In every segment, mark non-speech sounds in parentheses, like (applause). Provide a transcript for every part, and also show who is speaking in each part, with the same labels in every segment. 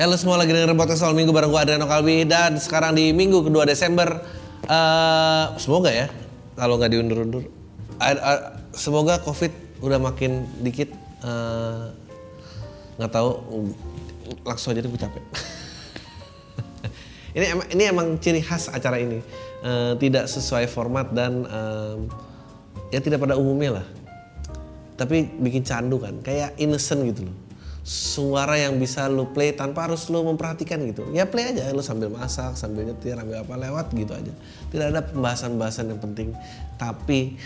Speaker 1: Halo semua lagi dengerin podcast soal minggu bareng gue Adriano Kalbi. Dan sekarang di minggu kedua Desember eh semoga ya kalau nggak diundur-undur A- a- semoga covid udah makin dikit eh, nggak tahu langsung aja gue capek. (laughs) Ini emang ini emang ciri khas acara ini. Eh, tidak sesuai format dan eh, ya tidak pada umumnya lah. Tapi bikin candu kan kayak innocent gitu loh suara yang bisa lu play tanpa harus lu memperhatikan gitu. Ya play aja lu sambil masak sambil nyetir sambil apa lewat gitu aja. Tidak ada pembahasan-pembahasan yang penting. Tapi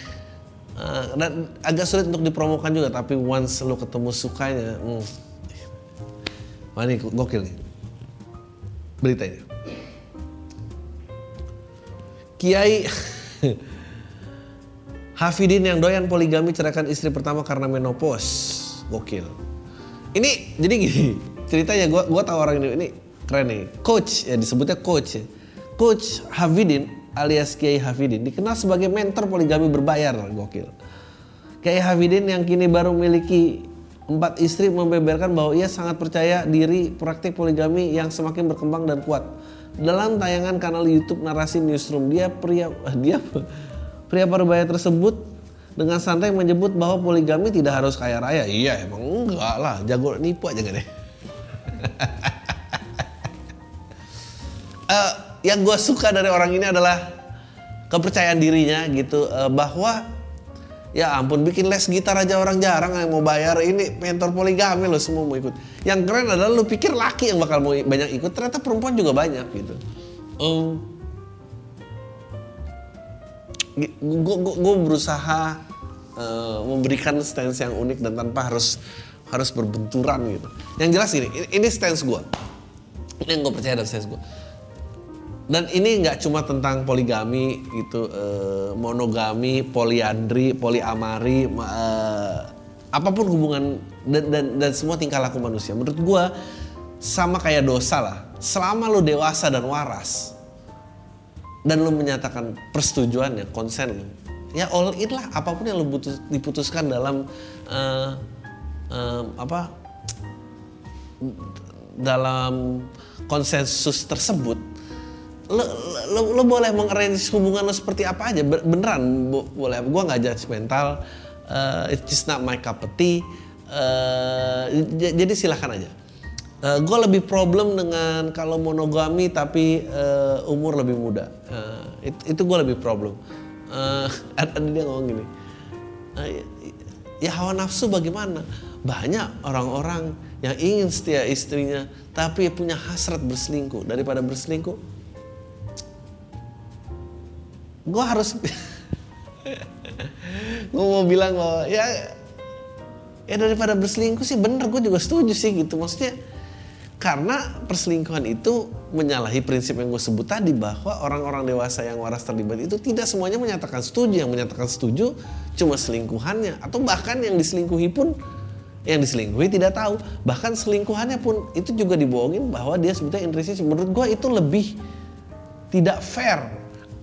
Speaker 1: eh, dan agak sulit untuk dipromokan juga tapi once lu ketemu sukanya hmm, wah ini gokil nih. Berita ini Kiai (laughs) Hafidin yang doyan poligami ceraikan istri pertama karena menopause. Gokil. Ini jadi gini, (laughs) ceritanya gua gua tahu orang ini ini keren nih. Coach ya disebutnya coach ya. Coach Hafidin alias Kiai Hafidin dikenal sebagai mentor poligami berbayar. Gokil. Kiai Hafidin yang kini baru memiliki empat istri membeberkan bahwa ia sangat percaya diri praktik poligami yang semakin berkembang dan kuat. Dalam tayangan kanal YouTube Narasi Newsroom, dia pria (laughs) dia pria parubaya tersebut dengan santai menyebut bahwa poligami tidak harus kaya raya. Iya, emang enggak lah, jago nipu aja gak (laughs) deh. Eh, yang gue suka dari orang ini adalah kepercayaan dirinya gitu eh, bahwa ya ampun bikin les gitar aja orang jarang yang mau bayar. Ini mentor poligami lo semua mau ikut. Yang keren adalah lu pikir laki yang bakal mau banyak ikut ternyata perempuan juga banyak gitu. Um, gue berusaha eh, memberikan stance yang unik dan tanpa harus harus berbenturan gitu. Yang jelas ini ini stance gue ini yang gue percaya dari stance gue dan ini nggak cuma tentang poligami gitu eh, monogami poliandri poliamari ma- eh, apa pun hubungan dan, dan dan semua tingkah laku manusia. Menurut gua sama kayak dosa lah. Selama lu dewasa dan waras dan lu menyatakan persetujuannya konsen lu. Ya all in lah apa pun yang lu butuh, diputuskan dalam eh, eh, apa dalam konsensus tersebut lo, lo, lo boleh mengarrange hubungan lo seperti apa aja. Beneran bo- boleh. Gue nggak judgmental uh, it's just not my cup of tea. Uh, jadi silahkan aja gue lebih problem dengan kalau monogami tapi uh, umur lebih muda. Uh, it- itu gue lebih problem. (laughs) Uh, ada dia ngomong gini uh, ya hawa nafsu bagaimana? Banyak orang-orang yang ingin setia istrinya tapi punya hasrat berselingkuh. Daripada berselingkuh gue harus (laughs) gue mau bilang bahwa ya ya daripada berselingkuh sih bener gue juga setuju sih gitu. Maksudnya karena perselingkuhan itu menyalahi prinsip yang gue sebut tadi bahwa orang-orang dewasa yang waras terlibat itu tidak semuanya menyatakan setuju. Yang menyatakan setuju cuma selingkuhannya. Atau bahkan yang diselingkuhi pun yang diselingkuhi tidak tahu. Bahkan selingkuhannya pun itu juga dibohongin bahwa dia sebetulnya intrinsic menurut gue itu lebih tidak fair.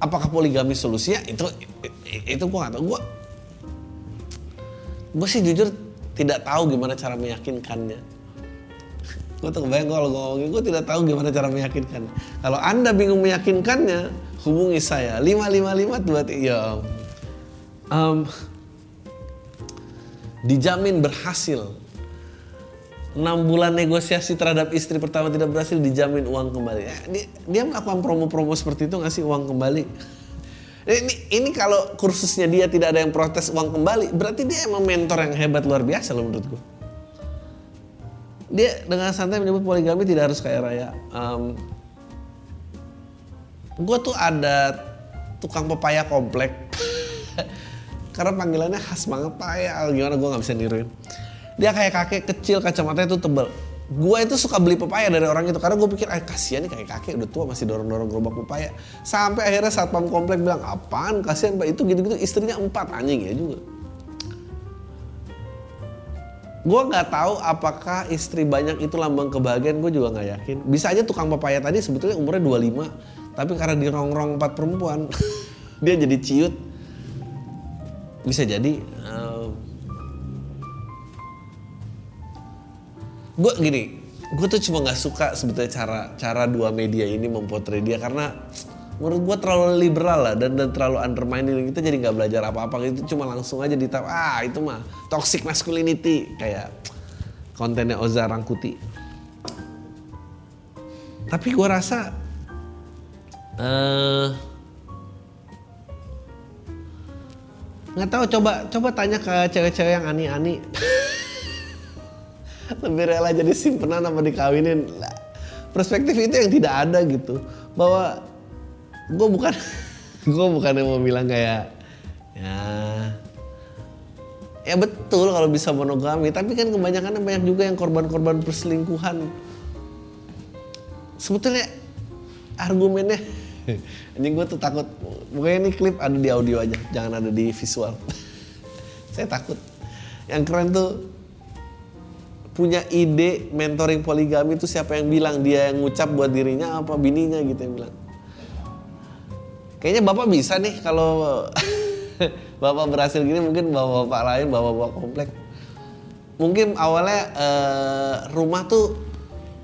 Speaker 1: Apakah poligami solusinya? Itu itu gue gak tahu. Gue gue sih jujur tidak tahu gimana cara meyakinkannya gue tuh kebayang kalau gue ngomongin gue tidak tahu gimana cara meyakinkan kalau anda bingung meyakinkannya hubungi saya 555 buat ya um, dijamin berhasil 6 bulan negosiasi terhadap istri pertama tidak berhasil dijamin uang kembali. Eh, Dia, dia melakukan promo-promo seperti itu ngasih uang kembali. Ini, ini kalau kursusnya dia tidak ada yang protes uang kembali, berarti dia emang mentor yang hebat luar biasa loh menurut gue. Dia dengan santai menyebut poligami tidak harus kaya raya. Um, gue tuh ada tukang pepaya komplek. (laughs) Karena panggilannya khas banget paya gimana gue nggak bisa niruin. Dia kayak kakek kecil kacamatanya tuh tebel. Gue itu suka beli pepaya dari orang itu karena gue pikir ah kasihan nih kayak kakek udah tua masih dorong dorong gerobak pepaya. Sampai akhirnya satpam komplek bilang apaan? Kasihan pak. Itu gitu gitu istrinya empat. Anjing ya juga gue nggak tahu apakah istri banyak itu lambang kebahagiaan gue juga nggak yakin. Bisa aja tukang pepaya tadi sebetulnya umurnya 25 tapi karena dirongrong empat perempuan (laughs) dia jadi ciut. Bisa jadi uh, gue gini gue tuh cuma nggak suka sebetulnya cara cara dua media ini mempotret dia karena menurut gue terlalu liberal lah dan, dan terlalu undermining kita jadi nggak belajar apa-apa itu cuma langsung aja ditap ah itu mah toxic masculinity. Kayak kontennya Oza Rangkuti. Tapi gue rasa uh, nggak tahu coba coba tanya ke cewek-cewek yang ani-ani. (laughs) Lebih rela jadi simpenan apa dikawinin. Perspektif itu yang tidak ada gitu. Bahwa gue bukan (laughs) gue bukan yang mau bilang kayak ya ya betul kalau bisa monogami tapi kan kebanyakan banyak juga yang korban-korban perselingkuhan. Sebetulnya argumennya (laughs) anjing gue tuh takut pokoknya ini klip ada di audio aja jangan ada di visual. (laughs) Saya takut. Yang keren tuh punya ide mentoring poligami itu siapa yang bilang? Dia yang ngucap buat dirinya apa bininya gitu yang bilang kayaknya bapak bisa nih kalau (laughs) bapak berhasil gini mungkin bapak-bapak lain bapak-bapak komplek. Mungkin awalnya uh, rumah tuh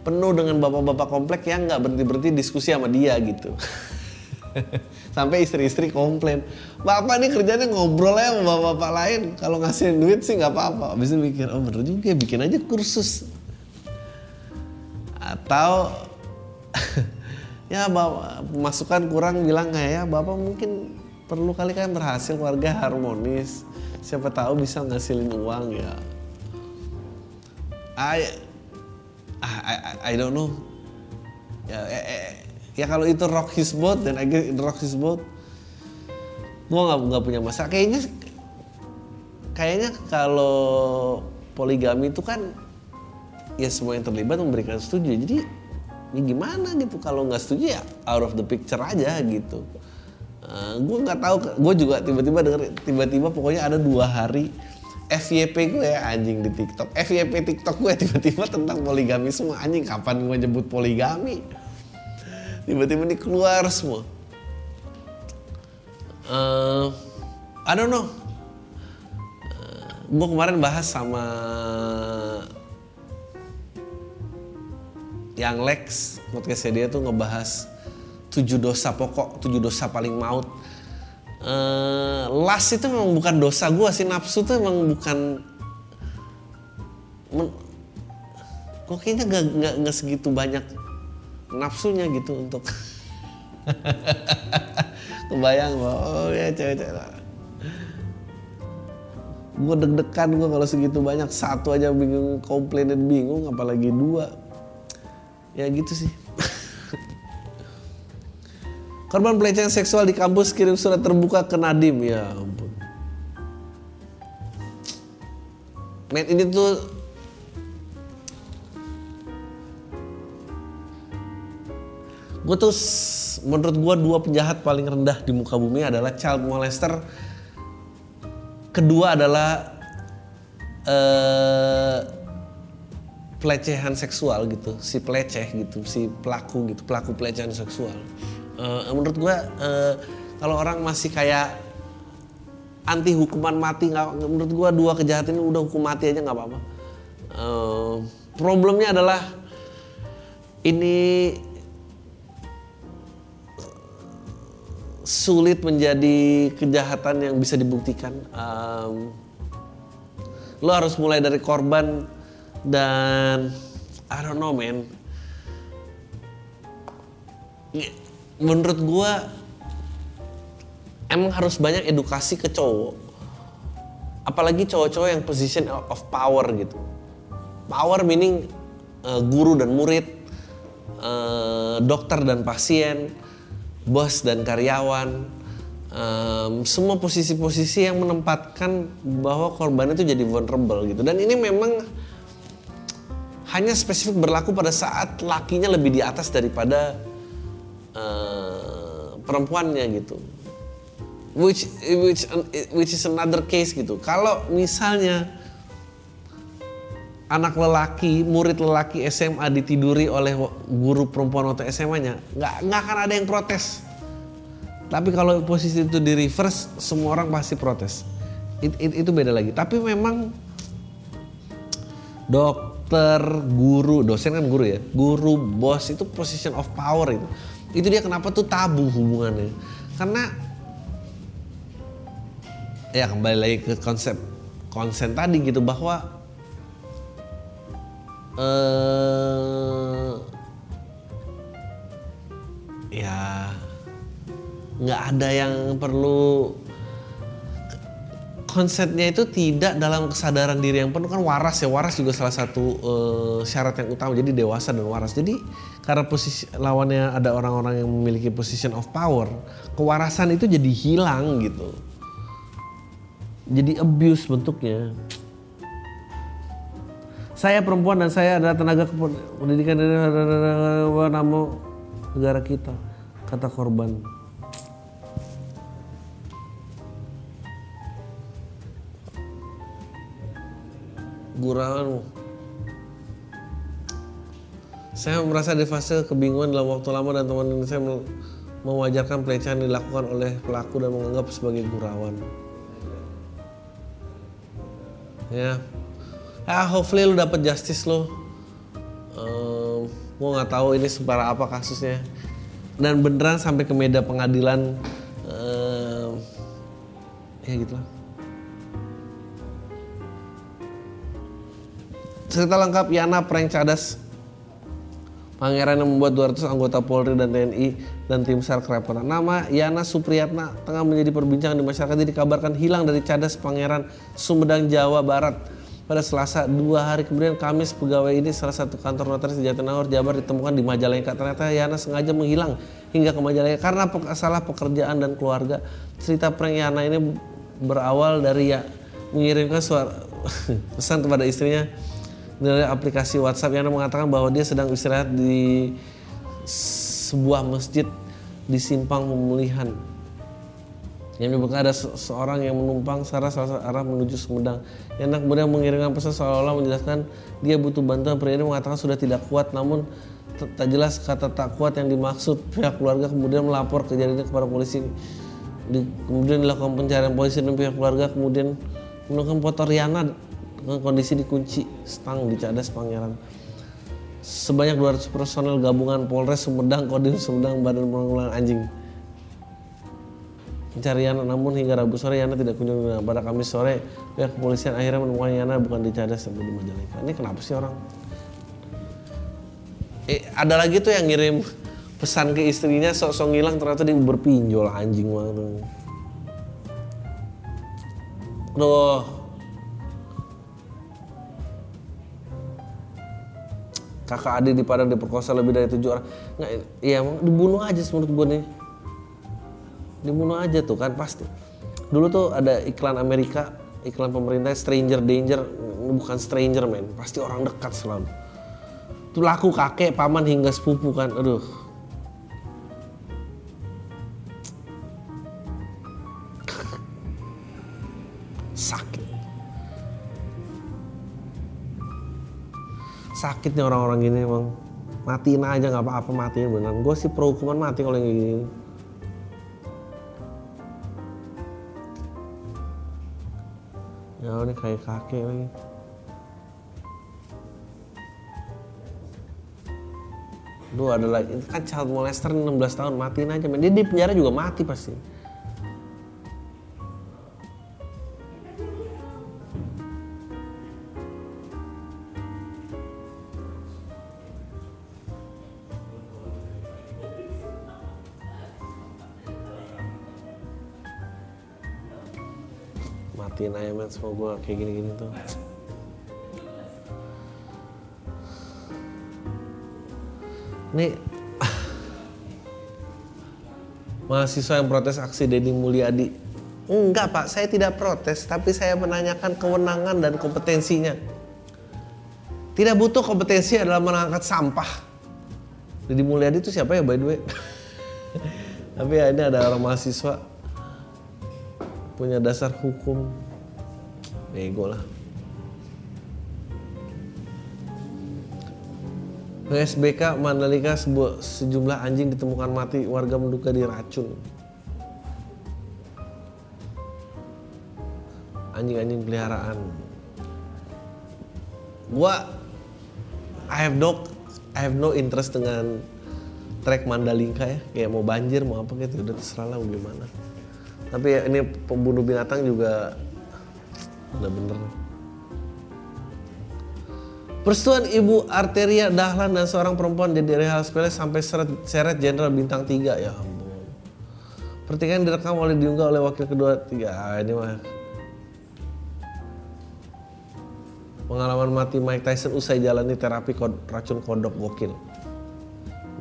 Speaker 1: penuh dengan bapak-bapak komplek yang nggak berhenti berhenti diskusi sama dia gitu. (laughs) Sampai istri-istri komplain bapak nih kerjanya ngobrol ya sama bapak-bapak lain kalau ngasih duit sih nggak apa-apa. Itu mikir oh bener juga bikin aja kursus. Atau (laughs) ya bapak masukan kurang bilang kayak ya? Bapak mungkin perlu kali kan berhasil keluarga harmonis. Siapa tahu bisa ngasilin uang ya. I I, I, I don't know. Ya eh, eh, ya kalau itu rock his boat dan get rock his boat. Gue nggak nggak punya masalah. Kayaknya kayaknya kalau poligami itu kan ya semua yang terlibat memberikan setuju. Jadi ya gimana gitu kalau nggak setuju ya out of the picture aja gitu. Uh, gue nggak tahu gue juga tiba-tiba denger tiba-tiba pokoknya ada dua hari FYP gue ya anjing di TikTok. FYP TikTok gue (laughs) tiba-tiba tentang poligami semua anjing kapan gue nyebut poligami? Tiba-tiba ini keluar semua. Uh, I don't know. Uh, gue kemarin bahas sama yang Lex podcastnya dia tuh ngebahas tujuh dosa pokok tujuh dosa paling maut. Uh, las itu memang bukan dosa gue sih nafsu tuh memang bukan men, kok kayaknya gak, gak, gak segitu banyak nafsunya gitu untuk (laughs) kebayang bahwa oh ya cewek-cewek gue deg-degan gue kalau segitu banyak satu aja bingung komplain dan bingung apalagi dua ya gitu sih. Korban pelecehan seksual di kampus kirim surat terbuka ke Nadim. Ya ampun. Men ini tuh gue tuh menurut gue dua penjahat paling rendah di muka bumi adalah child molester kedua adalah uh, pelecehan seksual gitu si peleceh gitu si pelaku gitu pelaku pelecehan seksual uh, menurut gue uh, kalau orang masih kayak anti hukuman mati nggak menurut gue dua kejahatan ini udah hukum mati aja nggak apa-apa uh, problemnya adalah ini sulit menjadi kejahatan yang bisa dibuktikan. Um, lo harus mulai dari korban dan I don't know man. Menurut gue emang harus banyak edukasi ke cowok. Apalagi cowok-cowok yang position of power gitu. Power meaning uh, guru dan murid, uh, dokter dan pasien, bos dan karyawan, um, semua posisi-posisi yang menempatkan bahwa korban itu jadi vulnerable gitu dan ini memang hanya spesifik berlaku pada saat lakinya lebih di atas daripada uh, perempuannya gitu which which which is another case gitu kalau misalnya anak lelaki, murid lelaki SMA ditiduri oleh guru perempuan waktu SMA-nya, nggak nggak akan ada yang protes. Tapi kalau posisi itu di reverse, semua orang pasti protes. It, it, itu beda lagi. Tapi memang dokter, guru, dosen kan guru ya, guru, bos itu position of power itu. Itu dia kenapa tuh tabu hubungannya. Karena ya kembali lagi ke konsep konsen tadi gitu bahwa eh ya nggak ada yang perlu konsepnya itu tidak dalam kesadaran diri yang penuh kan waras ya waras juga salah satu uh, syarat yang utama jadi dewasa dan waras jadi karena posisi lawannya ada orang-orang yang memiliki position of power kewarasan itu jadi hilang gitu jadi abuse bentuknya saya perempuan dan saya adalah tenaga pendidikan dari negara kita kata korban gurauan saya merasa di fase kebingungan dalam waktu lama dan teman saya mewajarkan pelecehan dilakukan oleh pelaku dan menganggap sebagai gurauan. Ya, ah hopefully lu dapet justice lo. Um, gue nggak tahu ini separah apa kasusnya dan beneran sampai ke meja pengadilan um, ya gitulah. Cerita lengkap Yana prank cadas Pangeran yang membuat 200 anggota Polri dan TNI dan tim SAR kerepotan. Nama Yana Supriyatna tengah menjadi perbincangan di masyarakat ini dikabarkan hilang dari cadas Pangeran Sumedang Jawa Barat. Pada Selasa dua hari kemudian Kamis pegawai ini salah satu kantor notaris di Jatinangor Jabar ditemukan di Majalengka. Ternyata Yana sengaja menghilang hingga ke Majalengka karena salah pekerjaan dan keluarga. Cerita prank Yana ini berawal dari ya mengirimkan suara (laughs) pesan kepada istrinya dari aplikasi WhatsApp yang mengatakan bahwa dia sedang istirahat di sebuah masjid di simpang pemulihan. Yang menyebutkan ada seorang yang menumpang searah salah arah menuju Sumedang. Yang kemudian mengirimkan pesan seolah-olah menjelaskan dia butuh bantuan. Pria ini mengatakan sudah tidak kuat namun tak jelas kata tak kuat yang dimaksud. Pihak keluarga kemudian melapor kejadian kepada polisi. Di, kemudian dilakukan pencarian polisi dan pihak keluarga kemudian menemukan foto Riana kondisi dikunci stang di Cadas Pangeran. Sebanyak 200 personel gabungan Polres Sumedang, Kodim Sumedang, Badan Penanggulangan Anjing. Pencarian namun hingga Rabu sore Yana tidak kunjung pada Kamis sore pihak kepolisian akhirnya menemukan Yana bukan di Cadas tapi di Majalengka. Ini kenapa sih orang? Eh, ada lagi tuh yang ngirim pesan ke istrinya sok-sok ngilang ternyata dia berpinjol anjing banget. Duh, kakak adik di Padang diperkosa lebih dari tujuh orang. Nggak iya dibunuh aja menurut gue nih. Dibunuh aja tuh kan pasti. Dulu tuh ada iklan Amerika iklan pemerintah stranger danger. Bukan stranger men. Pasti orang dekat selalu. Itu laku kakek paman hingga sepupu kan. Aduh sakit nih orang-orang gini emang matiin aja nggak apa-apa matiin beneran gue sih pro hukuman mati kalau yang gini. Ya ini kayak kakek lagi. Duh ada lagi, kan child molester 16 tahun matiin aja. Dia di penjara juga mati pasti. Men semua gue kayak gini-gini tuh ini (laughs) mahasiswa yang protes aksi Deddy Mulyadi. Enggak pak, saya tidak protes, tapi saya menanyakan kewenangan dan kompetensinya. Tidak butuh kompetensi adalah mengangkat sampah. Deddy Mulyadi itu siapa ya by the way? (laughs) tapi ya ini ada orang mahasiswa punya dasar hukum. Bego lah. PSBK Mandalika sebuah, sejumlah anjing ditemukan mati warga menduga diracun. Anjing-anjing peliharaan. Gua I have no I have no interest dengan trek Mandalika ya, kayak mau banjir mau apa gitu udah terserah lah gimana. Tapi ya ini pembunuh binatang juga udah bener. Persetujuan Ibu Arteria Dahlan dan seorang perempuan jadi hal sepele sampai seret, seret jenderal bintang 3 ya ampun. Pertikaian direkam oleh diunggah oleh wakil kedua tiga ah, ini mah Pengalaman mati Mike Tyson usai jalani terapi kod, racun kodok gokil.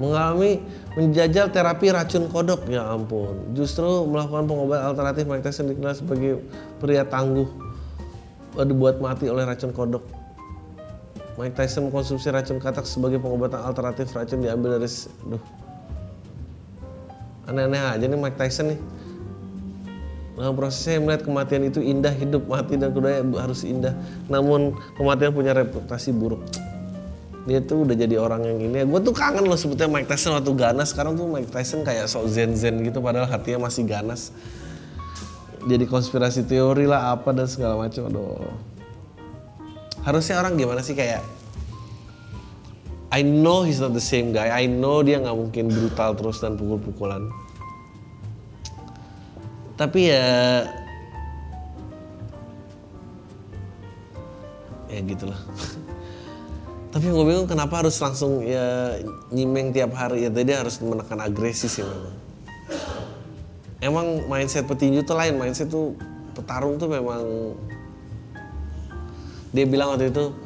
Speaker 1: Mengalami menjajal terapi racun kodok ya ampun. Justru melakukan pengobatan alternatif Mike Tyson dikenal sebagai pria tangguh dibuat mati oleh racun kodok. Mike Tyson mengkonsumsi racun katak sebagai pengobatan alternatif racun diambil dari duh. Aneh-aneh aja nih Mike Tyson nih. Dalam prosesnya melihat kematian itu indah, hidup mati dan kedua harus indah. Namun kematian punya reputasi buruk. Dia tuh udah jadi orang yang ini. Gue tuh kangen loh sebetulnya Mike Tyson waktu ganas. Sekarang tuh Mike Tyson kayak sok zen-zen gitu padahal hatinya masih ganas. Jadi konspirasi teori lah apa dan segala macam. Aduh harusnya orang gimana sih kayak I know he's not the same guy. I know dia nggak mungkin brutal terus dan pukul-pukulan. Tapi ya ya gitulah. (laughs) Tapi gue bingung kenapa harus langsung ya nyimeng tiap hari ya tadi harus menekan agresi sih memang. Emang mindset petinju tuh lain, mindset tuh petarung tuh memang dia bilang waktu itu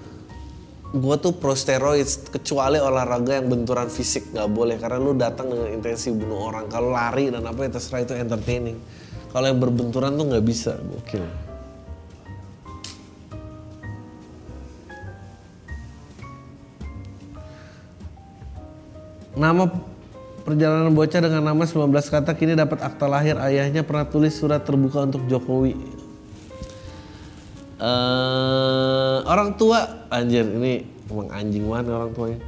Speaker 1: gue tuh pro steroid kecuali olahraga yang benturan fisik. Nggak boleh karena lu datang dengan intensi bunuh orang. Kalau lari dan apa yang terserah itu entertaining. Kalau yang berbenturan tuh nggak bisa. Gokil. Nama perjalanan bocah dengan nama 19 kata kini dapat akta lahir. Ayahnya pernah tulis surat terbuka untuk Jokowi. Uh, orang tua. Anjir ini emang anjing banget orang tuanya.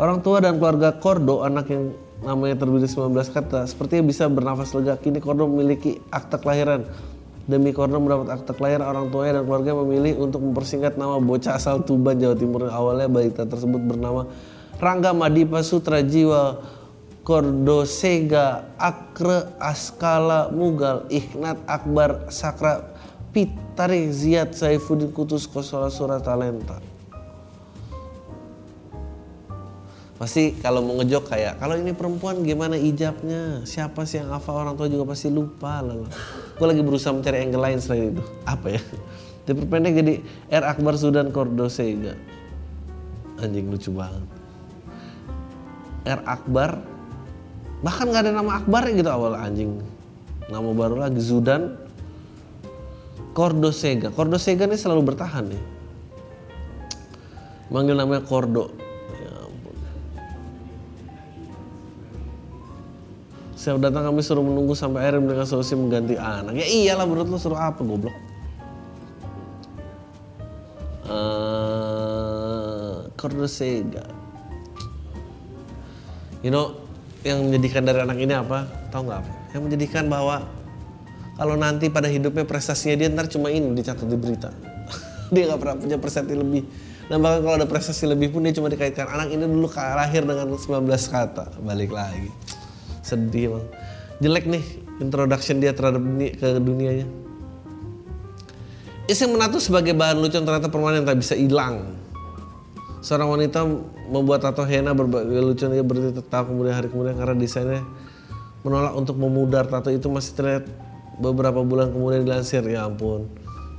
Speaker 1: Orang tua dan keluarga Kordo anak yang namanya terdiri 19 kata sepertinya bisa bernafas lega. Kini Kordo memiliki akta kelahiran. Demi Kordo mendapat akta kelahiran orang tuanya dan keluarga memilih untuk mempersingkat nama bocah asal Tuban Jawa Timur. Awalnya balita tersebut bernama Rangga Madipa Sutra Jiwa Kordo Sega Akre Askala Mugal Ikhnat Akbar Sakra Pitari Ziyad Saifuddin Kutus Kosola Surah Talenta. Pasti kalau mau ngejok kayak kalau ini perempuan gimana ijabnya? Siapa sih yang hafal orang tua juga pasti lupa lah. Gue lagi berusaha mencari angle lain selain itu. Apa ya? Diperpendek jadi R Akbar Sudan Kordosega. Anjing lucu banget. R Akbar bahkan nggak ada nama Akbar gitu awal anjing. Nama baru lagi Zudan Kordosega. Kordosega ini selalu bertahan nih. Manggil namanya Kordo. Ya ampun. Siap datang kami suruh menunggu sampai akhirnya mereka solusi mengganti anak. Ya iyalah menurut lu suruh apa goblok? Uh, Kordosega. You know, yang menjadikan dari anak ini apa? Tahu nggak apa? Yang menjadikan bahwa kalau nanti pada hidupnya prestasinya dia ntar cuma ini dicatat di berita. (laughs) Dia nggak pernah punya prestasi lebih. Dan bahkan kalau ada prestasi lebih pun dia cuma dikaitkan. Anak ini dulu lahir dengan 19 kata. Balik lagi. Sedih bang jelek nih introduction dia terhadap dunia, ke dunianya. Iseng menato sebagai bahan lucu ternyata permainan yang tak bisa hilang. Seorang wanita membuat tato henna berbagai lucu dia berarti tertawa kemudian hari kemudian karena desainnya menolak untuk memudar tato itu masih terlihat beberapa bulan kemudian dilansir. Ya ampun.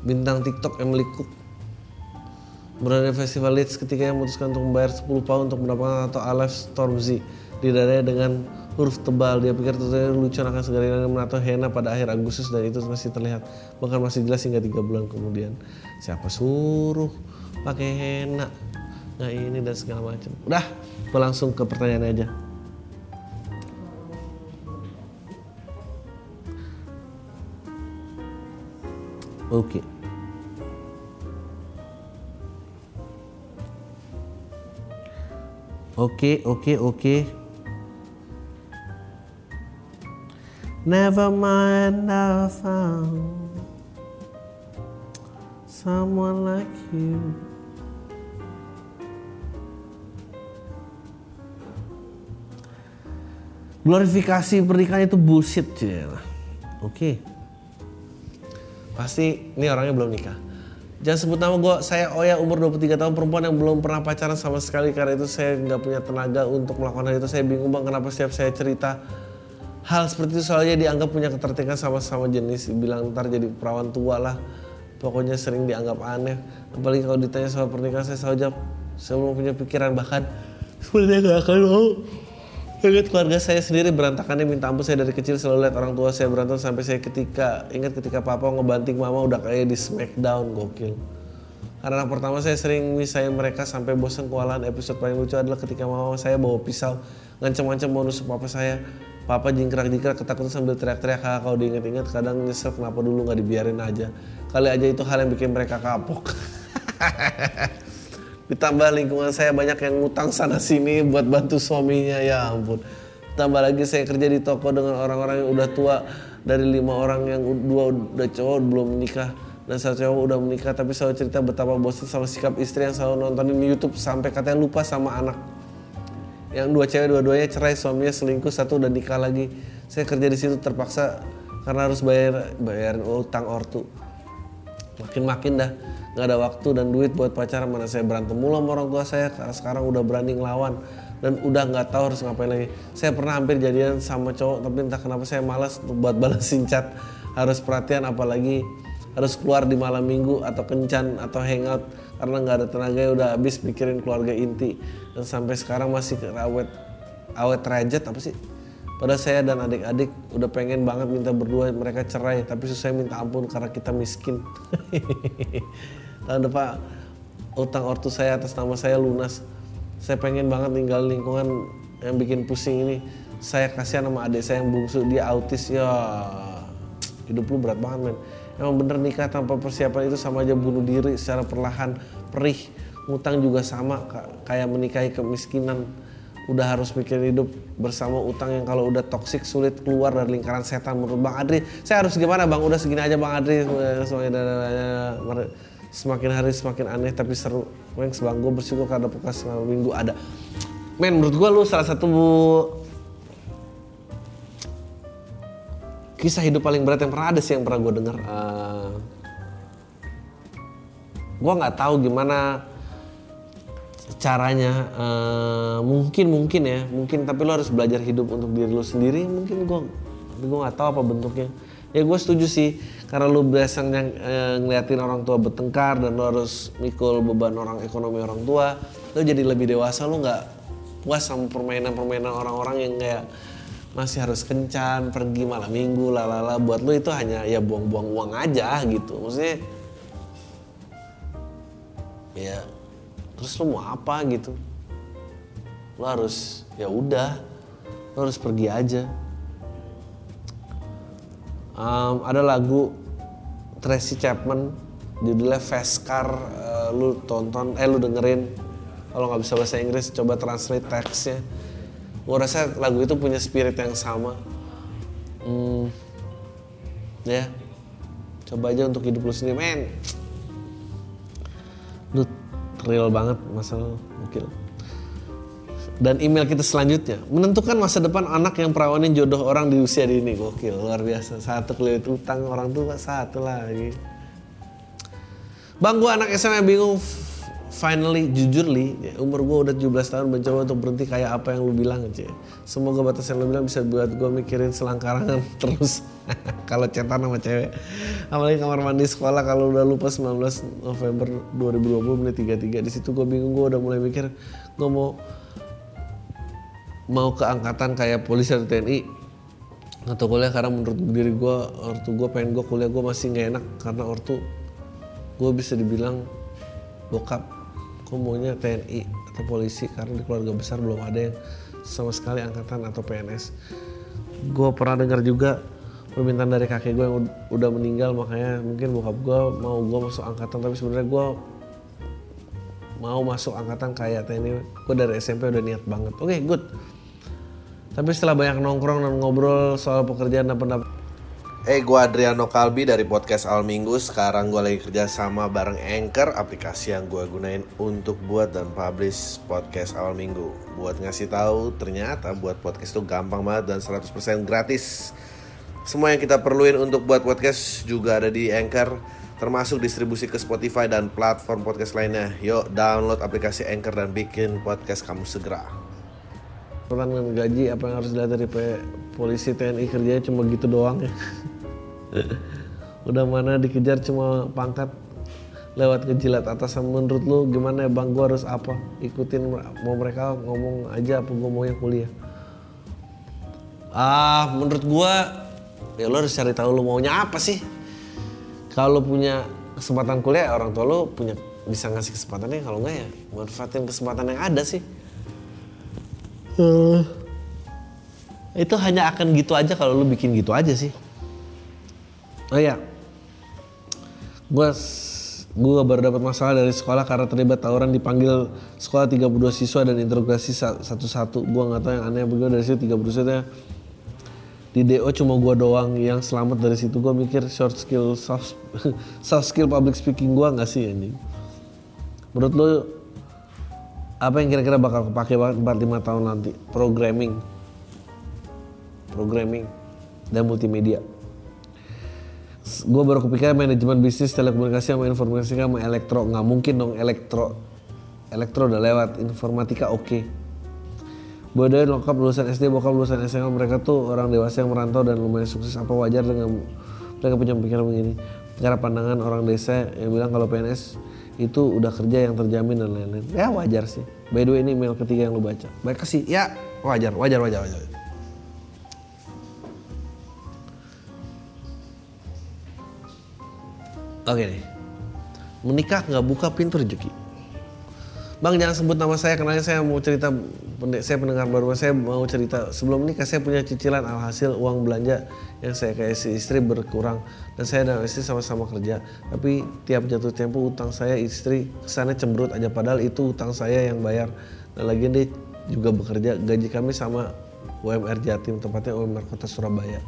Speaker 1: Bintang TikTok Emily Cook berada di festival Leeds ketika yang memutuskan untuk membayar 10 pound untuk mendapatkan atau Alive Stormzy di dadanya dengan huruf tebal. Dia pikir tulisannya lucu akan segala yang menato henna pada akhir Agustus dan itu masih terlihat bahkan masih jelas hingga tiga bulan kemudian. Siapa suruh pakai henna nggak ini dan segala macam. Udah. Gue langsung ke pertanyaan aja. Oke. Oke oke oke. Never mind, I found someone like you. Glorifikasi pernikahan itu bullshit. Oke. Pasti ini orangnya belum nikah. Jangan sebut nama gue, saya Oya umur 23 tahun perempuan yang belum pernah pacaran sama sekali karena itu saya nggak punya tenaga untuk melakukan hal itu. Saya bingung bang kenapa setiap saya cerita hal seperti itu soalnya dianggap punya ketertarikan sama-sama jenis bilang ntar jadi perawan tua lah pokoknya sering dianggap aneh apalagi kalau ditanya soal pernikahan saya selalu jawab saya belum punya pikiran bahkan (laughs) sebenarnya gak akan mau Ingat keluarga saya sendiri berantakannya minta ampun saya dari kecil selalu lihat orang tua saya berantem sampai saya ketika ingat ketika papa ngebanting mama udah kayak di smackdown gokil. Karena pertama saya sering misahin mereka sampai bosan kewalahan episode paling lucu adalah ketika mama saya bawa pisau ngancam-ngancam mau nusuk papa saya. Papa jingkrak-jingkrak ketakutan sambil teriak-teriak kalau diingat-ingat kadang nyesel kenapa dulu nggak dibiarin aja. Kali aja itu hal yang bikin mereka kapok. (laughs) Ditambah lingkungan saya banyak yang ngutang sana sini buat bantu suaminya ya ampun. Tambah lagi saya kerja di toko dengan orang-orang yang udah tua dari lima orang yang dua udah cowok belum menikah dan satu cowok udah menikah tapi selalu cerita betapa bosan sama sikap istri yang selalu nontonin YouTube sampai katanya lupa sama anak. Yang dua cewek dua-duanya cerai suaminya selingkuh satu udah nikah lagi. Saya kerja di situ terpaksa karena harus bayar bayarin utang ortu. Makin-makin dah nggak ada waktu dan duit buat pacaran mana saya berantem mulu sama orang tua saya karena sekarang udah berani ngelawan. Dan udah nggak tahu harus ngapain lagi. Saya pernah hampir jadian sama cowok tapi entah kenapa saya malas untuk buat balasin chat. Harus perhatian apalagi harus keluar di malam minggu atau kencan atau hangout. Karena nggak ada tenaga ya udah habis mikirin keluarga inti. Dan sampai sekarang masih awet awet rajat apa sih? Padahal saya dan adik-adik udah pengen banget minta berdua mereka cerai, tapi susah minta ampun karena kita miskin. (laughs) Tahun depan utang ortu saya atas nama saya lunas. Saya pengen banget tinggal lingkungan yang bikin pusing ini. Saya kasihan sama adik saya yang bungsu, dia autis ya. Hidup lu berat banget men. Emang bener nikah tanpa persiapan itu sama aja bunuh diri secara perlahan, perih. Ngutang juga sama kayak menikahi kemiskinan udah harus mikir hidup bersama utang yang kalau udah toksik sulit keluar dari lingkaran setan menurut Bang Adri. Saya harus gimana Bang? Udah segini aja Bang Adri. Semakin hari semakin aneh tapi seru. Thanks Bang, gue bersyukur karena podcast minggu ada. Men, menurut gue lu salah satu kisah hidup paling berat yang pernah ada sih yang pernah gue denger. Uh, gue nggak tahu gimana caranya uh, mungkin mungkin ya mungkin tapi lo harus belajar hidup untuk diri lo sendiri mungkin gue gue nggak tahu apa bentuknya ya gue setuju sih karena lo biasa yang uh, ngeliatin orang tua bertengkar dan lo harus mikul beban orang ekonomi orang tua lo jadi lebih dewasa lo nggak puas sama permainan-permainan orang-orang yang kayak masih harus kencan pergi malam minggu lalala. Buat lo itu hanya ya buang-buang uang aja gitu. Maksudnya ya terus lo mau apa gitu? Lo harus ya udah lo harus pergi aja. Um, ada lagu Tracy Chapman judulnya Fast Car uh, lu tonton eh lu dengerin. Kalau nggak bisa bahasa Inggris coba translate teksnya. Gue rasa lagu itu punya spirit yang sama. Hmm, ya. Coba aja untuk hidup lu sendiri men. Lu real banget masalah gokil dan email kita selanjutnya. Menentukan masa depan anak yang perawanin jodoh orang di usia dini. Gokil luar biasa. Satu kelilit utang orang tua satu lagi. Bang gua anak SMA bingung. Finally jujur li ya, umur gue udah 17 tahun mencoba untuk berhenti kayak apa yang lu bilang aja semoga batas yang lu bilang bisa buat gue mikirin selangkarangan (laughs) terus. (laughs) Kalau cetan sama cewek. Apalagi kamar mandi sekolah kalau udah lupa 19 November 2020 menit 33 di situ gue bingung gue udah mulai mikir gue mau mau ke angkatan kayak polisi atau TNI atau kuliah karena menurut diri gue ortu gue pengen gue kuliah gue masih nggak enak karena ortu gue bisa dibilang bokap. Gue maunya TNI atau polisi karena di keluarga besar belum ada yang sama sekali angkatan atau PNS gue pernah dengar juga permintaan dari kakek gue yang udah meninggal makanya mungkin bokap gue mau gue masuk angkatan tapi sebenarnya gue mau masuk angkatan kayak TNI gue dari SMP udah niat banget. Oke okay, good tapi setelah banyak nongkrong dan ngobrol soal pekerjaan dan pendapat
Speaker 2: Eh, hey, gue Adriano Kalbi dari podcast Al Minggu. Sekarang gue lagi kerja sama bareng Anchor, aplikasi yang gue gunain untuk buat dan publish podcast Awal Minggu. Buat ngasih tahu, ternyata buat podcast itu gampang banget dan 100% gratis. Semua yang kita perluin untuk buat podcast juga ada di Anchor, termasuk distribusi ke Spotify dan platform podcast lainnya. Yuk, download aplikasi Anchor dan bikin podcast kamu segera
Speaker 1: pertanyaan gaji apa yang harus dilihat dari polisi TNI kerjanya cuma gitu doang ya? (laughs) Udah mana dikejar cuma pangkat lewat kejilat atasan. Menurut lu gimana ya bang? Gua harus apa? Ikutin mau mereka ngomong aja apa mau yang kuliah? Ah menurut gua ya lo harus cari tahu lu maunya apa sih. Kalau punya kesempatan kuliah orang tua lu punya bisa ngasih kesempatannya. Kalau enggak ya manfaatin kesempatan yang ada sih uh, itu hanya akan gitu aja kalau lu bikin gitu aja sih. Oh iya. Gue gue baru dapat masalah dari sekolah karena terlibat tawuran dipanggil sekolah 32 siswa dan interogasi satu-satu. Gue nggak tahu yang aneh begitu dari situ 30 siswa. Di DO cuma gue doang yang selamat dari situ. Gue mikir short skill soft, (laughs) soft skill public speaking gue nggak sih ini menurut lo apa yang kira-kira bakal kepake banget 4-5 tahun nanti programming programming dan multimedia gue baru kepikiran manajemen bisnis telekomunikasi sama informasi sama elektro nggak mungkin dong elektro elektro udah lewat informatika oke okay. Bodoh lengkap lulusan SD, bokap lulusan SMA, mereka tuh orang dewasa yang merantau dan lumayan sukses. Apa wajar dengan mereka punya pikiran begini? Cara pandangan orang desa yang bilang kalau PNS itu udah kerja yang terjamin dan lain-lain. Ya wajar sih. By the way ini email ketiga yang lu baca. Baik kasih. Ya wajar, wajar, wajar, wajar. Oke nih. Menikah nggak buka pintu rezeki. Bang jangan sebut nama saya karena saya mau cerita saya pendengar baru saya mau cerita. Sebelum menikah saya punya cicilan alhasil uang belanja yang saya kasih istri berkurang. Dan saya dan istri sama-sama kerja. Tapi tiap jatuh tempo utang saya istri ke sana cemberut aja. Padahal itu utang saya yang bayar. Dan lagi dia juga bekerja gaji kami sama UMR Jatim tempatnya UMR Kota Surabaya.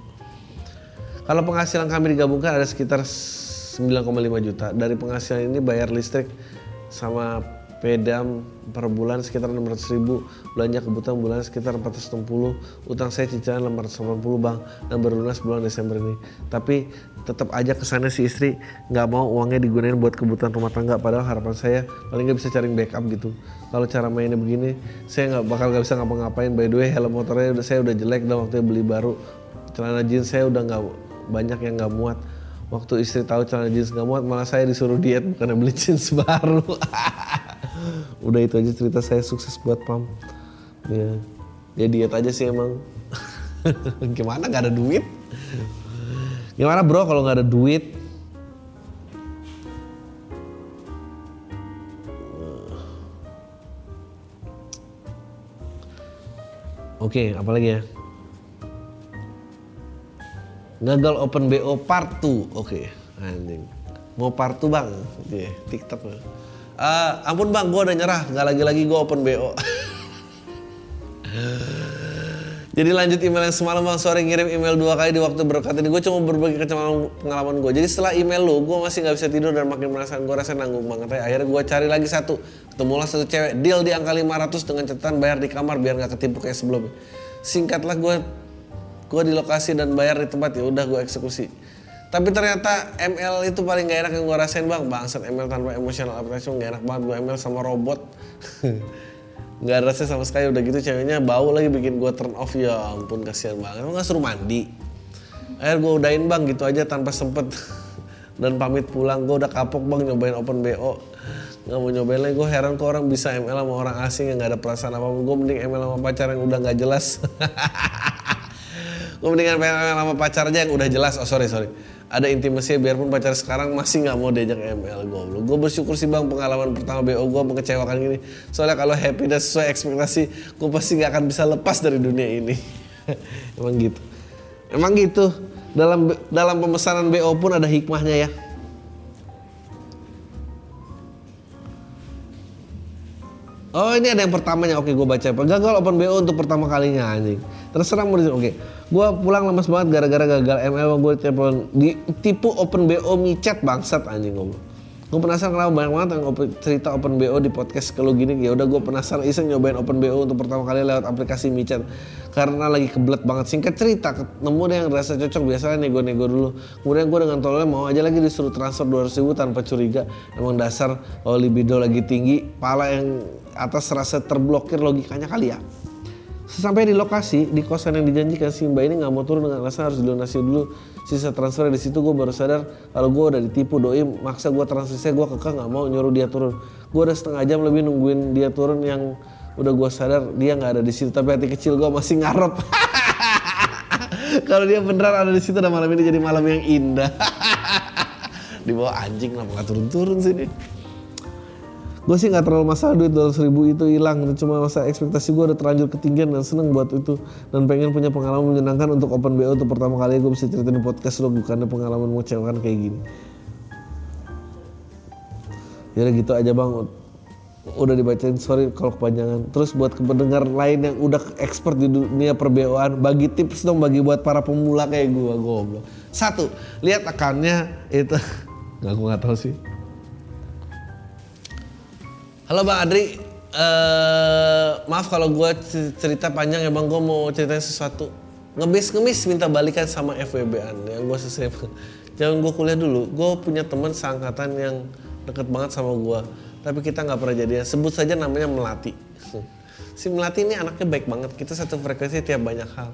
Speaker 1: Kalau penghasilan kami digabungkan ada sekitar 9,5 juta. Dari penghasilan ini bayar listrik sama pedam per bulan sekitar 600 ribu belanja kebutuhan bulan sekitar 460 utang saya cicilan 580 bang dan berlunas bulan Desember ini. Tapi tetap aja ke sana si istri nggak mau uangnya digunain buat kebutuhan rumah tangga padahal harapan saya paling nggak bisa cari backup gitu. Kalau cara mainnya begini saya nggak bakal nggak bisa ngapa-ngapain. By the way helm motornya udah saya udah jelek dan waktu beli baru. Celana jeans saya udah nggak banyak yang nggak muat. Waktu istri tahu celana jeans nggak muat malah saya disuruh diet bukan beli jeans (laughs) baru (laughs) udah itu aja cerita saya sukses buat pam ya ya diet aja sih emang (laughs) gimana nggak ada duit gimana bro kalau nggak ada duit Oke, okay, apalagi ya? Gagal open BO part 2. Oke, okay, anjing. Mau part 2, Bang? Iya, yeah, TikTok. Uh, ampun bang, gue udah nyerah, nggak lagi-lagi gue open BO. Jadi lanjut email yang semalam bang sore ngirim email dua kali di waktu berkat ini gue cuma berbagi kecemasan pengalaman gue. Jadi setelah email lu gue masih nggak bisa tidur dan makin merasakan gue rasa nanggung banget. Akhirnya gue cari lagi satu, ketemulah satu cewek deal di angka 500 dengan catatan bayar di kamar biar nggak ketipu kayak sebelumnya. Singkatlah gue gue di lokasi dan bayar di tempat ya udah gue eksekusi. Tapi ternyata ML itu paling gak enak yang gue rasain bang. Bangsat ML tanpa emotional attachment gak enak banget gue ML sama robot. (laughs) gak ada rasa sama sekali udah gitu ceweknya bau lagi bikin gue turn off ya ampun kasihan banget. Emang gak suruh mandi. Akhirnya gue udahin bang gitu aja tanpa sempet. (laughs) Dan pamit pulang gue udah kapok bang nyobain open BO. nggak mau nyobain lagi gue heran kok orang bisa ML sama orang asing yang nggak ada perasaan apa gue mending ML sama pacar yang udah nggak jelas (laughs) gue mendingan ML sama pacar aja yang udah jelas oh sorry sorry ada intimasi biarpun pacar sekarang masih nggak mau diajak ML gue gue bersyukur sih bang pengalaman pertama BO gue mengecewakan gini. Soalnya kalau happy dan sesuai ekspektasi gue pasti nggak akan bisa lepas dari dunia ini. (laughs) Emang gitu. Emang gitu. Dalam dalam pemesanan BO pun ada hikmahnya ya Oh ini ada yang pertamanya, oke gue baca. Gagal open BO untuk pertama kalinya anjing. Terserah mau oke. Gue pulang lemas banget gara-gara gagal ML gue telepon di tipu open BO micet bangsat anjing ngomong. Gue penasaran kenapa banyak banget yang cerita open BO di podcast kalau gini. Ya udah gue penasaran iseng nyobain open BO untuk pertama kali lewat aplikasi micet karena lagi kebelet banget. Singkat cerita ketemu deh yang rasa cocok. Biasanya nego-nego dulu. Kemudian gue dengan tololnya mau aja lagi disuruh transfer 200 ribu tanpa curiga. Emang dasar oh libido lagi tinggi pala yang atas rasa terblokir logikanya kali ya. Sampai di lokasi, di kosan yang dijanjikan si Mbak ini nggak mau turun dengan alasan harus dilunasi dulu sisa transfer di situ gue baru sadar kalau gue udah ditipu doi maksa gue transfer. Saya gue kekeh nggak mau nyuruh dia turun. Gue udah setengah jam lebih nungguin dia turun yang udah gue sadar dia nggak ada di situ. Tapi hati kecil gue masih ngarep. (laughs) Kalau dia beneran ada di situ dan malam ini jadi malam yang indah. (laughs) Di bawah anjing lah nggak turun-turun sini gue sih nggak terlalu masalah duit 200 ribu itu hilang cuma masa ekspektasi gue udah terlanjur ketinggian dan seneng buat itu. Dan pengen punya pengalaman menyenangkan untuk open BO untuk pertama kali gue bisa ceritain di podcast lo bukannya pengalaman mengecewakan kayak gini. Ya gitu aja bang. Udah dibacain sorry kalau kepanjangan. Terus buat pendengar lain yang udah expert di dunia perbeoan bagi tips dong bagi buat para pemula kayak gue goblok. Satu lihat akannya itu. (laughs) Nggak gue nggak tahu sih Halo Bang Adri, uh, maaf kalau gue cerita panjang ya Bang, gue mau ceritain sesuatu. Ngebis-ngemis minta balikan sama FWB-an yang gue sesuai. (laughs) Jangan gue kuliah dulu, gue punya teman seangkatan yang deket banget sama gue. Tapi kita nggak pernah jadian, sebut saja namanya Melati. (laughs) si Melati ini anaknya baik banget, kita satu frekuensi tiap banyak hal.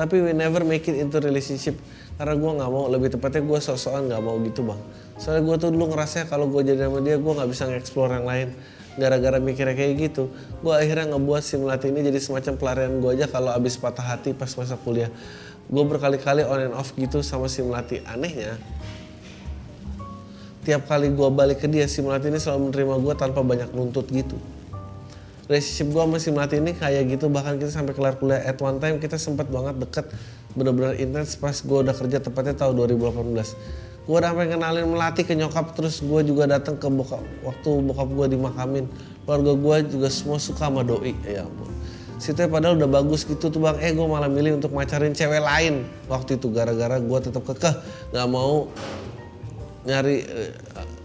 Speaker 1: Tapi we never make it into relationship karena gue nggak mau lebih tepatnya gue sok-sokan nggak mau gitu bang soalnya gue tuh dulu ngerasa kalau gue jadi sama dia gue nggak bisa nge-explore yang lain gara-gara mikirnya kayak gitu. Gue akhirnya ngebuat simulasi ini jadi semacam pelarian gue aja kalau abis patah hati pas masa kuliah. Gue berkali-kali on and off gitu sama simulasi anehnya tiap kali gue balik ke dia simulasi ini selalu menerima gue tanpa banyak nuntut gitu. Relationship gue sama simulasi ini kayak gitu. Bahkan kita sampai kelar kuliah. At one time kita sempat banget deket. Bener-bener intens pas gue udah kerja tepatnya tahun 2018 gue udah pengen kenalin melati ke nyokap terus gue juga datang ke bokap waktu bokap gue dimakamin. Keluarga gue juga semua suka sama doi. Ya ampun. Situ padahal udah bagus gitu tuh bang. Eh gue malah milih untuk macarin cewek lain. Waktu itu gara-gara gue tetap kekeh nggak mau nyari eh,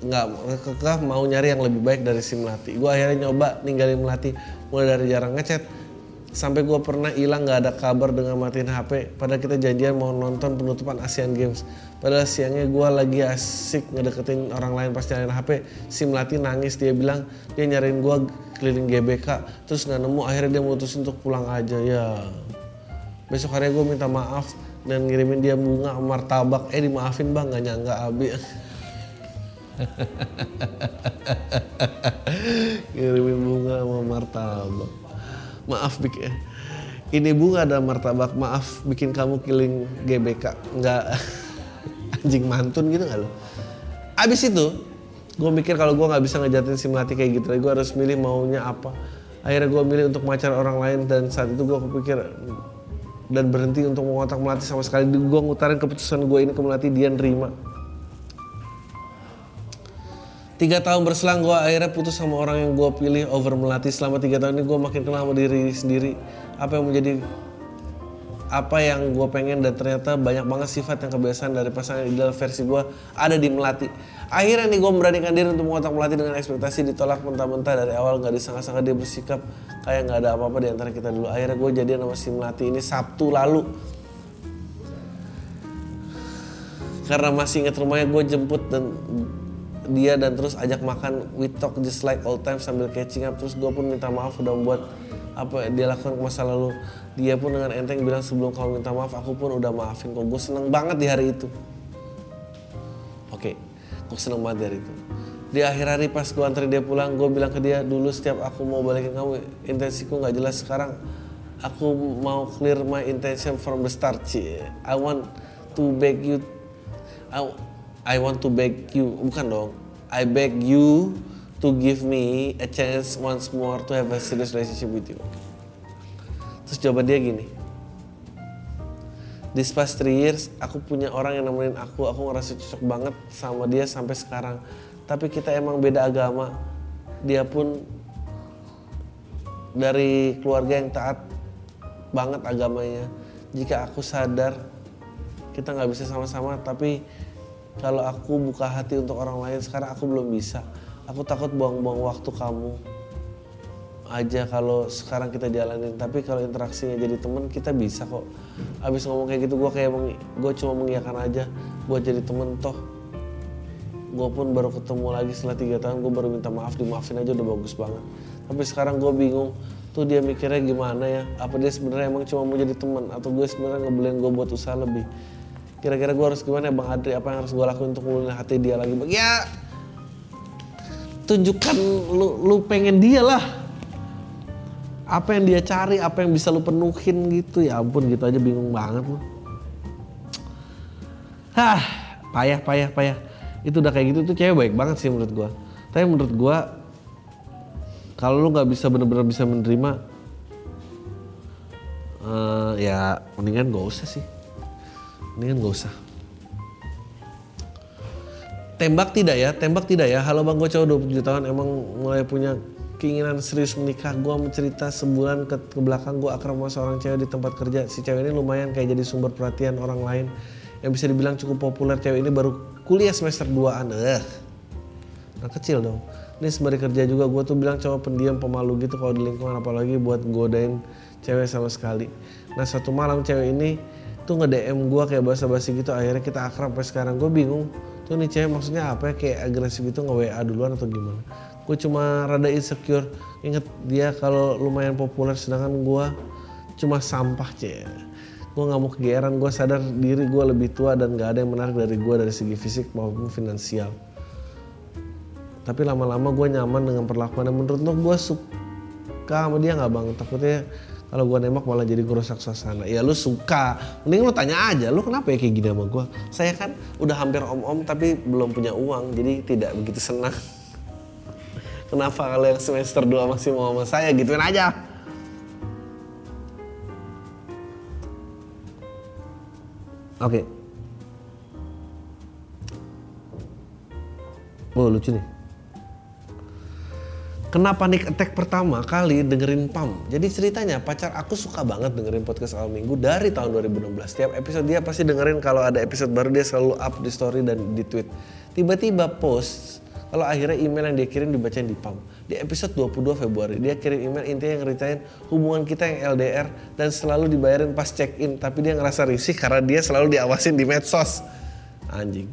Speaker 1: nggak kekeh mau nyari yang lebih baik dari si melati. Gue akhirnya nyoba ninggalin melati mulai dari jarang ngechat. Sampai gue pernah hilang nggak ada kabar dengan matiin HP padahal kita janjian mau nonton penutupan Asian Games padahal siangnya gue lagi asik ngedeketin orang lain pas nyariin HP si Melati nangis dia bilang dia nyariin gue keliling GBK. Terus nggak nemu akhirnya dia mutusin untuk pulang aja ya. Besok hari gue minta maaf dan ngirimin dia bunga martabak. Eh dimaafin bang nggak nyangka abi. (laughs) Ngirimin bunga sama martabak. Maaf bikin ini bunga ada martabak maaf bikin kamu killing GBK. Nggak (laughs) anjing mantun gitu nggak lo abis itu gue mikir kalau gue nggak bisa ngejatin si melati kayak gitu gue harus milih maunya apa akhirnya gue milih untuk pacar orang lain dan saat itu gue kepikir dan berhenti untuk mengotak melati sama sekali gue ngutarin keputusan gue ini ke melati dia nerima Tiga tahun berselang gue akhirnya putus sama orang yang gue pilih over melatih. Selama tiga tahun ini gue makin kenal sama diri sendiri. Apa yang menjadi apa yang gue pengen dan ternyata banyak banget sifat yang kebiasaan dari pasangan ideal versi gue ada di melati. Akhirnya nih gue memberanikan diri untuk mengotak melati dengan ekspektasi ditolak mentah-mentah dari awal nggak disangka-sangka dia bersikap kayak nggak ada apa-apa di antara kita dulu. Akhirnya gue jadian sama si melati ini Sabtu lalu. Karena masih inget rumahnya gue jemput dan dia dan terus ajak makan we talk just like all time sambil catching up terus gue pun minta maaf udah membuat apa dia lakukan ke masa lalu. Dia pun dengan enteng bilang sebelum kamu minta maaf aku pun udah maafin kok. Gue seneng banget di hari itu. Oke okay. gue seneng banget di hari itu. Di akhir hari pas gue antri dia pulang gue bilang ke dia dulu setiap aku mau balikin kamu intensiku nggak jelas. Sekarang aku mau clear my intention from the start Cie. I want to beg you I, I want to beg you. Bukan dong. I beg you to give me a chance once more to have a serious relationship with you terus jawaban dia gini This past three years, aku punya orang yang nemenin aku, aku ngerasa cocok banget sama dia sampai sekarang. Tapi kita emang beda agama. Dia pun dari keluarga yang taat banget agamanya. Jika aku sadar kita nggak bisa sama-sama, tapi kalau aku buka hati untuk orang lain sekarang aku belum bisa. Aku takut buang-buang waktu kamu aja kalau sekarang kita jalanin. Tapi kalau interaksinya jadi temen kita bisa kok. Abis ngomong kayak gitu gue kayak gue cuma mengiyakan aja buat jadi temen toh. Gue pun baru ketemu lagi setelah tiga tahun gue baru minta maaf dimaafin aja udah bagus banget. Tapi sekarang gue bingung tuh dia mikirnya gimana ya? Apa dia sebenarnya emang cuma mau jadi temen? Atau gue sebenarnya ngebelain gue buat usaha lebih? Kira-kira gue harus gimana ya bang Adri? Apa yang harus gue lakuin untuk mulai hati dia lagi? Bang ya tunjukkan lu, lu pengen dia lah apa yang dia cari, apa yang bisa lu penuhin gitu. Ya ampun gitu aja bingung banget lu. Hah, payah, payah, payah. Itu udah kayak gitu tuh cewek baik banget sih menurut gua. Tapi menurut gua kalau lu nggak bisa bener-bener bisa menerima, uh, ya mendingan gak usah sih. Mendingan gak usah. Tembak tidak ya, tembak tidak ya. Halo bang gue cowok 27 tahun emang mulai punya keinginan serius menikah. Gue mencerita sebulan ke, ke belakang gue akrab sama seorang cewek di tempat kerja. Si cewek ini lumayan kayak jadi sumber perhatian orang lain. Yang bisa dibilang cukup populer cewek ini baru kuliah semester 2an eh nah kecil dong. Ini sembari kerja juga gue tuh bilang cowok pendiam pemalu gitu kalau di lingkungan apalagi buat godain cewek sama sekali. Nah satu malam cewek ini tuh nge DM gue kayak basa-basi gitu akhirnya kita akrab sampai sekarang. Gue bingung tuh nih cewek maksudnya apa ya? Kayak agresif gitu nge WA duluan atau gimana? Gue cuma rada insecure. Inget dia kalau lumayan populer sedangkan gue cuma sampah cie gue nggak mau kegeeran. Gue sadar diri gue lebih tua dan gak ada yang menarik dari gue dari segi fisik maupun finansial. Tapi lama-lama gue nyaman dengan perlakuannya menurut lo gue suka sama dia nggak bang? Takutnya kalau gue nembak malah jadi gerusak suasana ya lu suka mending lu tanya aja lu kenapa ya kayak gini sama gue saya kan udah hampir om-om tapi belum punya uang jadi tidak begitu senang Kenapa kalau yang semester 2 masih mau sama saya gituin aja. Oke. Okay. Oh lucu nih. Kena panik attack pertama kali dengerin PAM. Jadi ceritanya pacar aku suka banget dengerin podcast awal minggu dari tahun 2016. Setiap episode dia pasti dengerin kalau ada episode baru dia selalu up di story dan di tweet. Tiba-tiba post kalau akhirnya email yang dia kirim dibacain di PAM. Di episode 22 Februari, dia kirim email intinya ngeritain hubungan kita yang LDR dan selalu dibayarin pas check-in. Tapi dia ngerasa risih karena dia selalu diawasin di medsos. Anjing.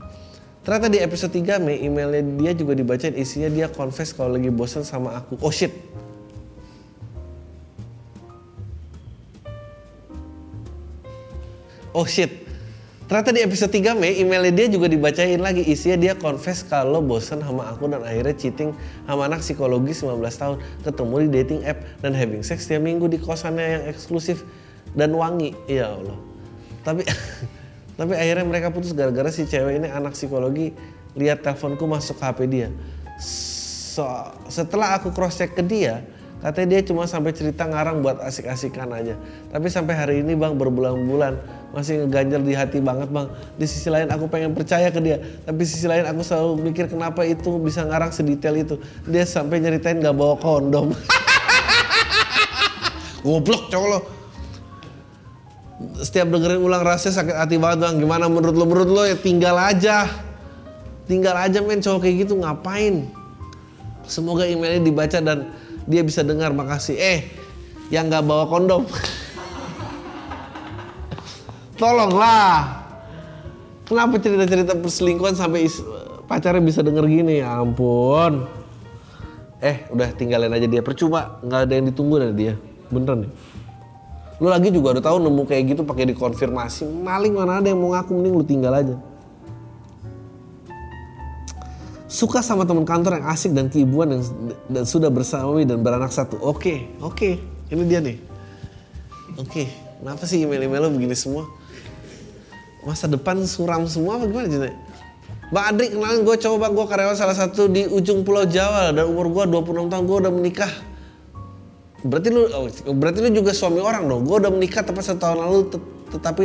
Speaker 1: Ternyata di episode 3 Mei emailnya dia juga dibacain isinya dia confess kalau lagi bosan sama aku. Oh shit. Oh shit. Ternyata di episode 3 Mei emailnya dia juga dibacain lagi isinya dia confess kalau bosen sama aku dan akhirnya cheating sama anak psikologi 19 tahun ketemu di dating app dan having sex tiap minggu di kosannya yang eksklusif dan wangi ya Allah tapi (laughs) tapi akhirnya mereka putus gara-gara si cewek ini anak psikologi lihat teleponku masuk HP dia so, setelah aku cross check ke dia Katanya dia cuma sampai cerita ngarang buat asik-asikan aja. Tapi sampai hari ini bang berbulan-bulan masih ngeganjel di hati banget bang. Di sisi lain aku pengen percaya ke dia. Tapi sisi lain aku selalu mikir kenapa itu bisa ngarang sedetail itu. Dia sampai nyeritain gak bawa kondom. (laughs) Goblok cowok lo. Setiap dengerin ulang rahasia sakit hati banget bang. Gimana menurut lo? Menurut lo ya tinggal aja. Tinggal aja men. Cowok kayak gitu ngapain. Semoga emailnya dibaca dan dia bisa dengar. Makasih. Eh yang nggak bawa kondom. (laughs) Tolonglah. Kenapa cerita-cerita perselingkuhan sampai pacarnya bisa denger gini? Ya ampun. Eh udah tinggalin aja dia. Percuma nggak ada yang ditunggu dari dia. Beneran nih lu lagi juga udah tahu nemu kayak gitu pakai dikonfirmasi maling mana ada yang mau ngaku mending lu tinggal aja suka sama teman kantor yang asik dan keibuan dan, dan sudah bersama dan beranak satu. Oke, oke, ini dia nih. Oke, kenapa sih email-email begini semua? Masa depan suram semua apa gimana Cina? Bang Adrik kenalin gue coba gue karyawan salah satu di ujung pulau Jawa dan umur gue 26 tahun gue udah menikah. Berarti lu, berarti lu juga suami orang dong. Gue udah menikah tepat satu tahun lalu, tet- tetapi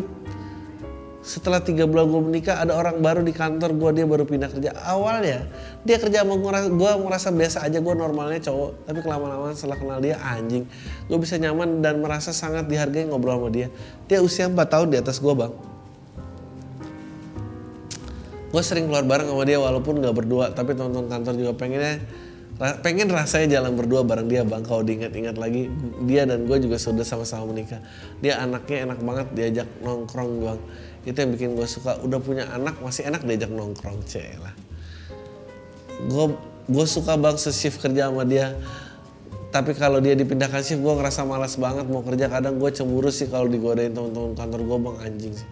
Speaker 1: setelah tiga bulan gue menikah ada orang baru di kantor gue dia baru pindah kerja. Awalnya dia kerja sama gue gue merasa biasa aja gue normalnya cowok. Tapi kelamaan-lamaan setelah kenal dia anjing. Gue bisa nyaman dan merasa sangat dihargai ngobrol sama dia. Dia usia 4 tahun di atas gue bang. Gue sering keluar bareng sama dia walaupun nggak berdua tapi teman-teman kantor juga pengennya pengen rasanya jalan berdua bareng dia bang. Kalau diingat-ingat lagi dia dan gue juga sudah sama-sama menikah. Dia anaknya enak banget diajak nongkrong bang. Itu yang bikin gue suka. Udah punya anak masih enak diajak nongkrong lah. Gue gue suka bang se-shift kerja sama dia. Tapi kalau dia dipindahkan shift gue ngerasa malas banget mau kerja. Kadang gue cemburu sih kalau digodain teman-teman kantor gue bang. Anjing sih.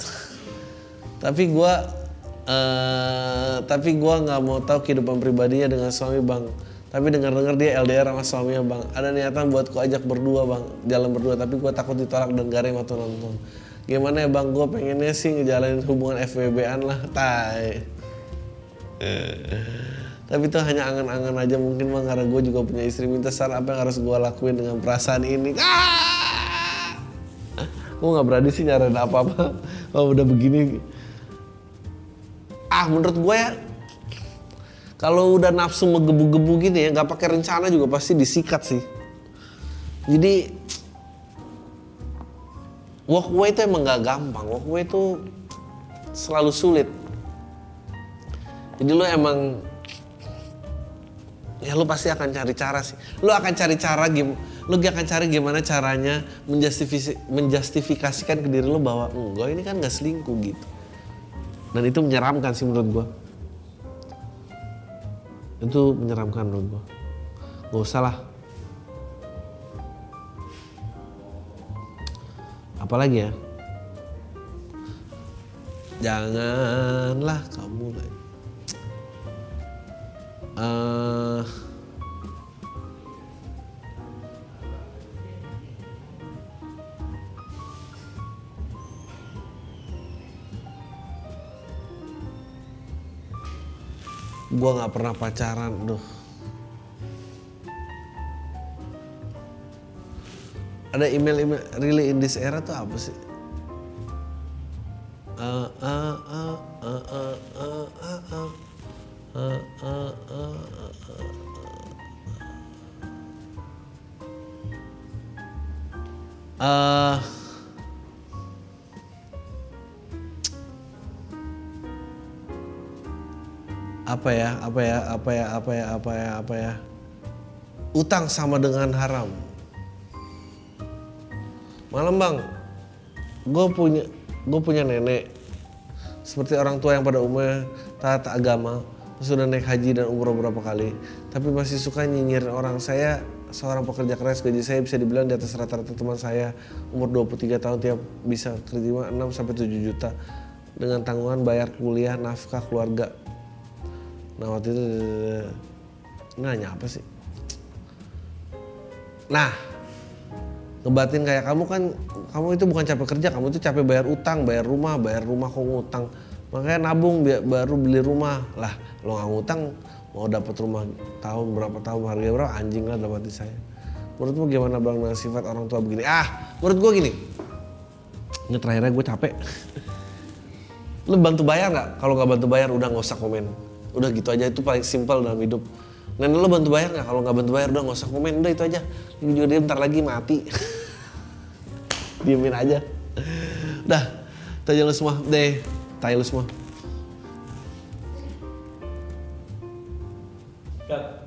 Speaker 1: (laughs) Tapi gue eh tapi gue nggak mau tahu kehidupan pribadinya dengan suami bang. Tapi dengar-dengar dia LDR sama suaminya bang. Ada niatan buat ku ajak berdua bang. Jalan berdua tapi gue takut ditolak dan garing waktu nonton. Gimana ya bang? Gue pengennya sih ngejalanin hubungan FWB-an lah. Tai. Tapi itu hanya angan-angan aja mungkin bang karena gue juga punya istri. Minta saran apa yang harus gue lakuin dengan perasaan ini. Ah! gue nggak berani sih nyaranin apa-apa. Kalau udah begini ah menurut gue ya kalau udah nafsu menggebu-gebu gitu ya nggak pakai rencana juga pasti disikat sih. Jadi walkway itu emang nggak gampang. Walkway itu selalu sulit. Jadi lo emang ya lo pasti akan cari cara sih. Lo akan cari cara gim lo akan cari gimana caranya menjustifikasi, menjustifikasikan ke diri lo bahwa enggak ini kan nggak selingkuh gitu dan itu menyeramkan sih menurut gua. Itu menyeramkan menurut gua. Gak usah lah. Apalagi ya? Janganlah kamu lagi. Eh, gua nggak pernah pacaran duh ada email email really in this era tuh apa sih Eh, eh, eh, eh, eh, eh, eh, eh. Eh, eh, eh, eh, eh. Eh, apa ya apa ya apa ya apa ya apa ya apa ya utang sama dengan haram. Malam bang. Gue punya gue punya nenek. Seperti orang tua yang pada umumnya taat agama sudah naik haji dan umroh beberapa kali tapi masih suka nyinyir orang. Saya seorang pekerja keras gaji saya bisa dibilang di atas rata-rata teman saya. Umur 23 tahun tiap bisa kerja 6 sampai 7 juta. Dengan tanggungan bayar kuliah nafkah keluarga nah waktu itu nanya apa sih? Nah ngebatin kayak kamu kan kamu itu bukan capek kerja kamu itu capek bayar utang bayar rumah bayar rumah kok ngutang. Makanya nabung biar baru beli rumah. Lah lo nggak ngutang mau dapat rumah tahun berapa tahun harga berapa anjing lah dalam hati saya. Menurutmu gimana bang dengan sifat orang tua begini? Ah menurut gue gini. Ini terakhirnya gue capek. (laughs) Lo bantu bayar nggak? Kalau nggak bantu bayar udah nggak usah komen udah gitu aja itu paling simpel dalam hidup. Nenek lo bantu bayar nggak? Kalau nggak bantu bayar udah nggak usah komen. Udah itu aja. Ini juga dia bentar lagi mati. (laughs) Diemin aja. Udah itu aja lo semua. Deh tai lo semua.
Speaker 3: Cut.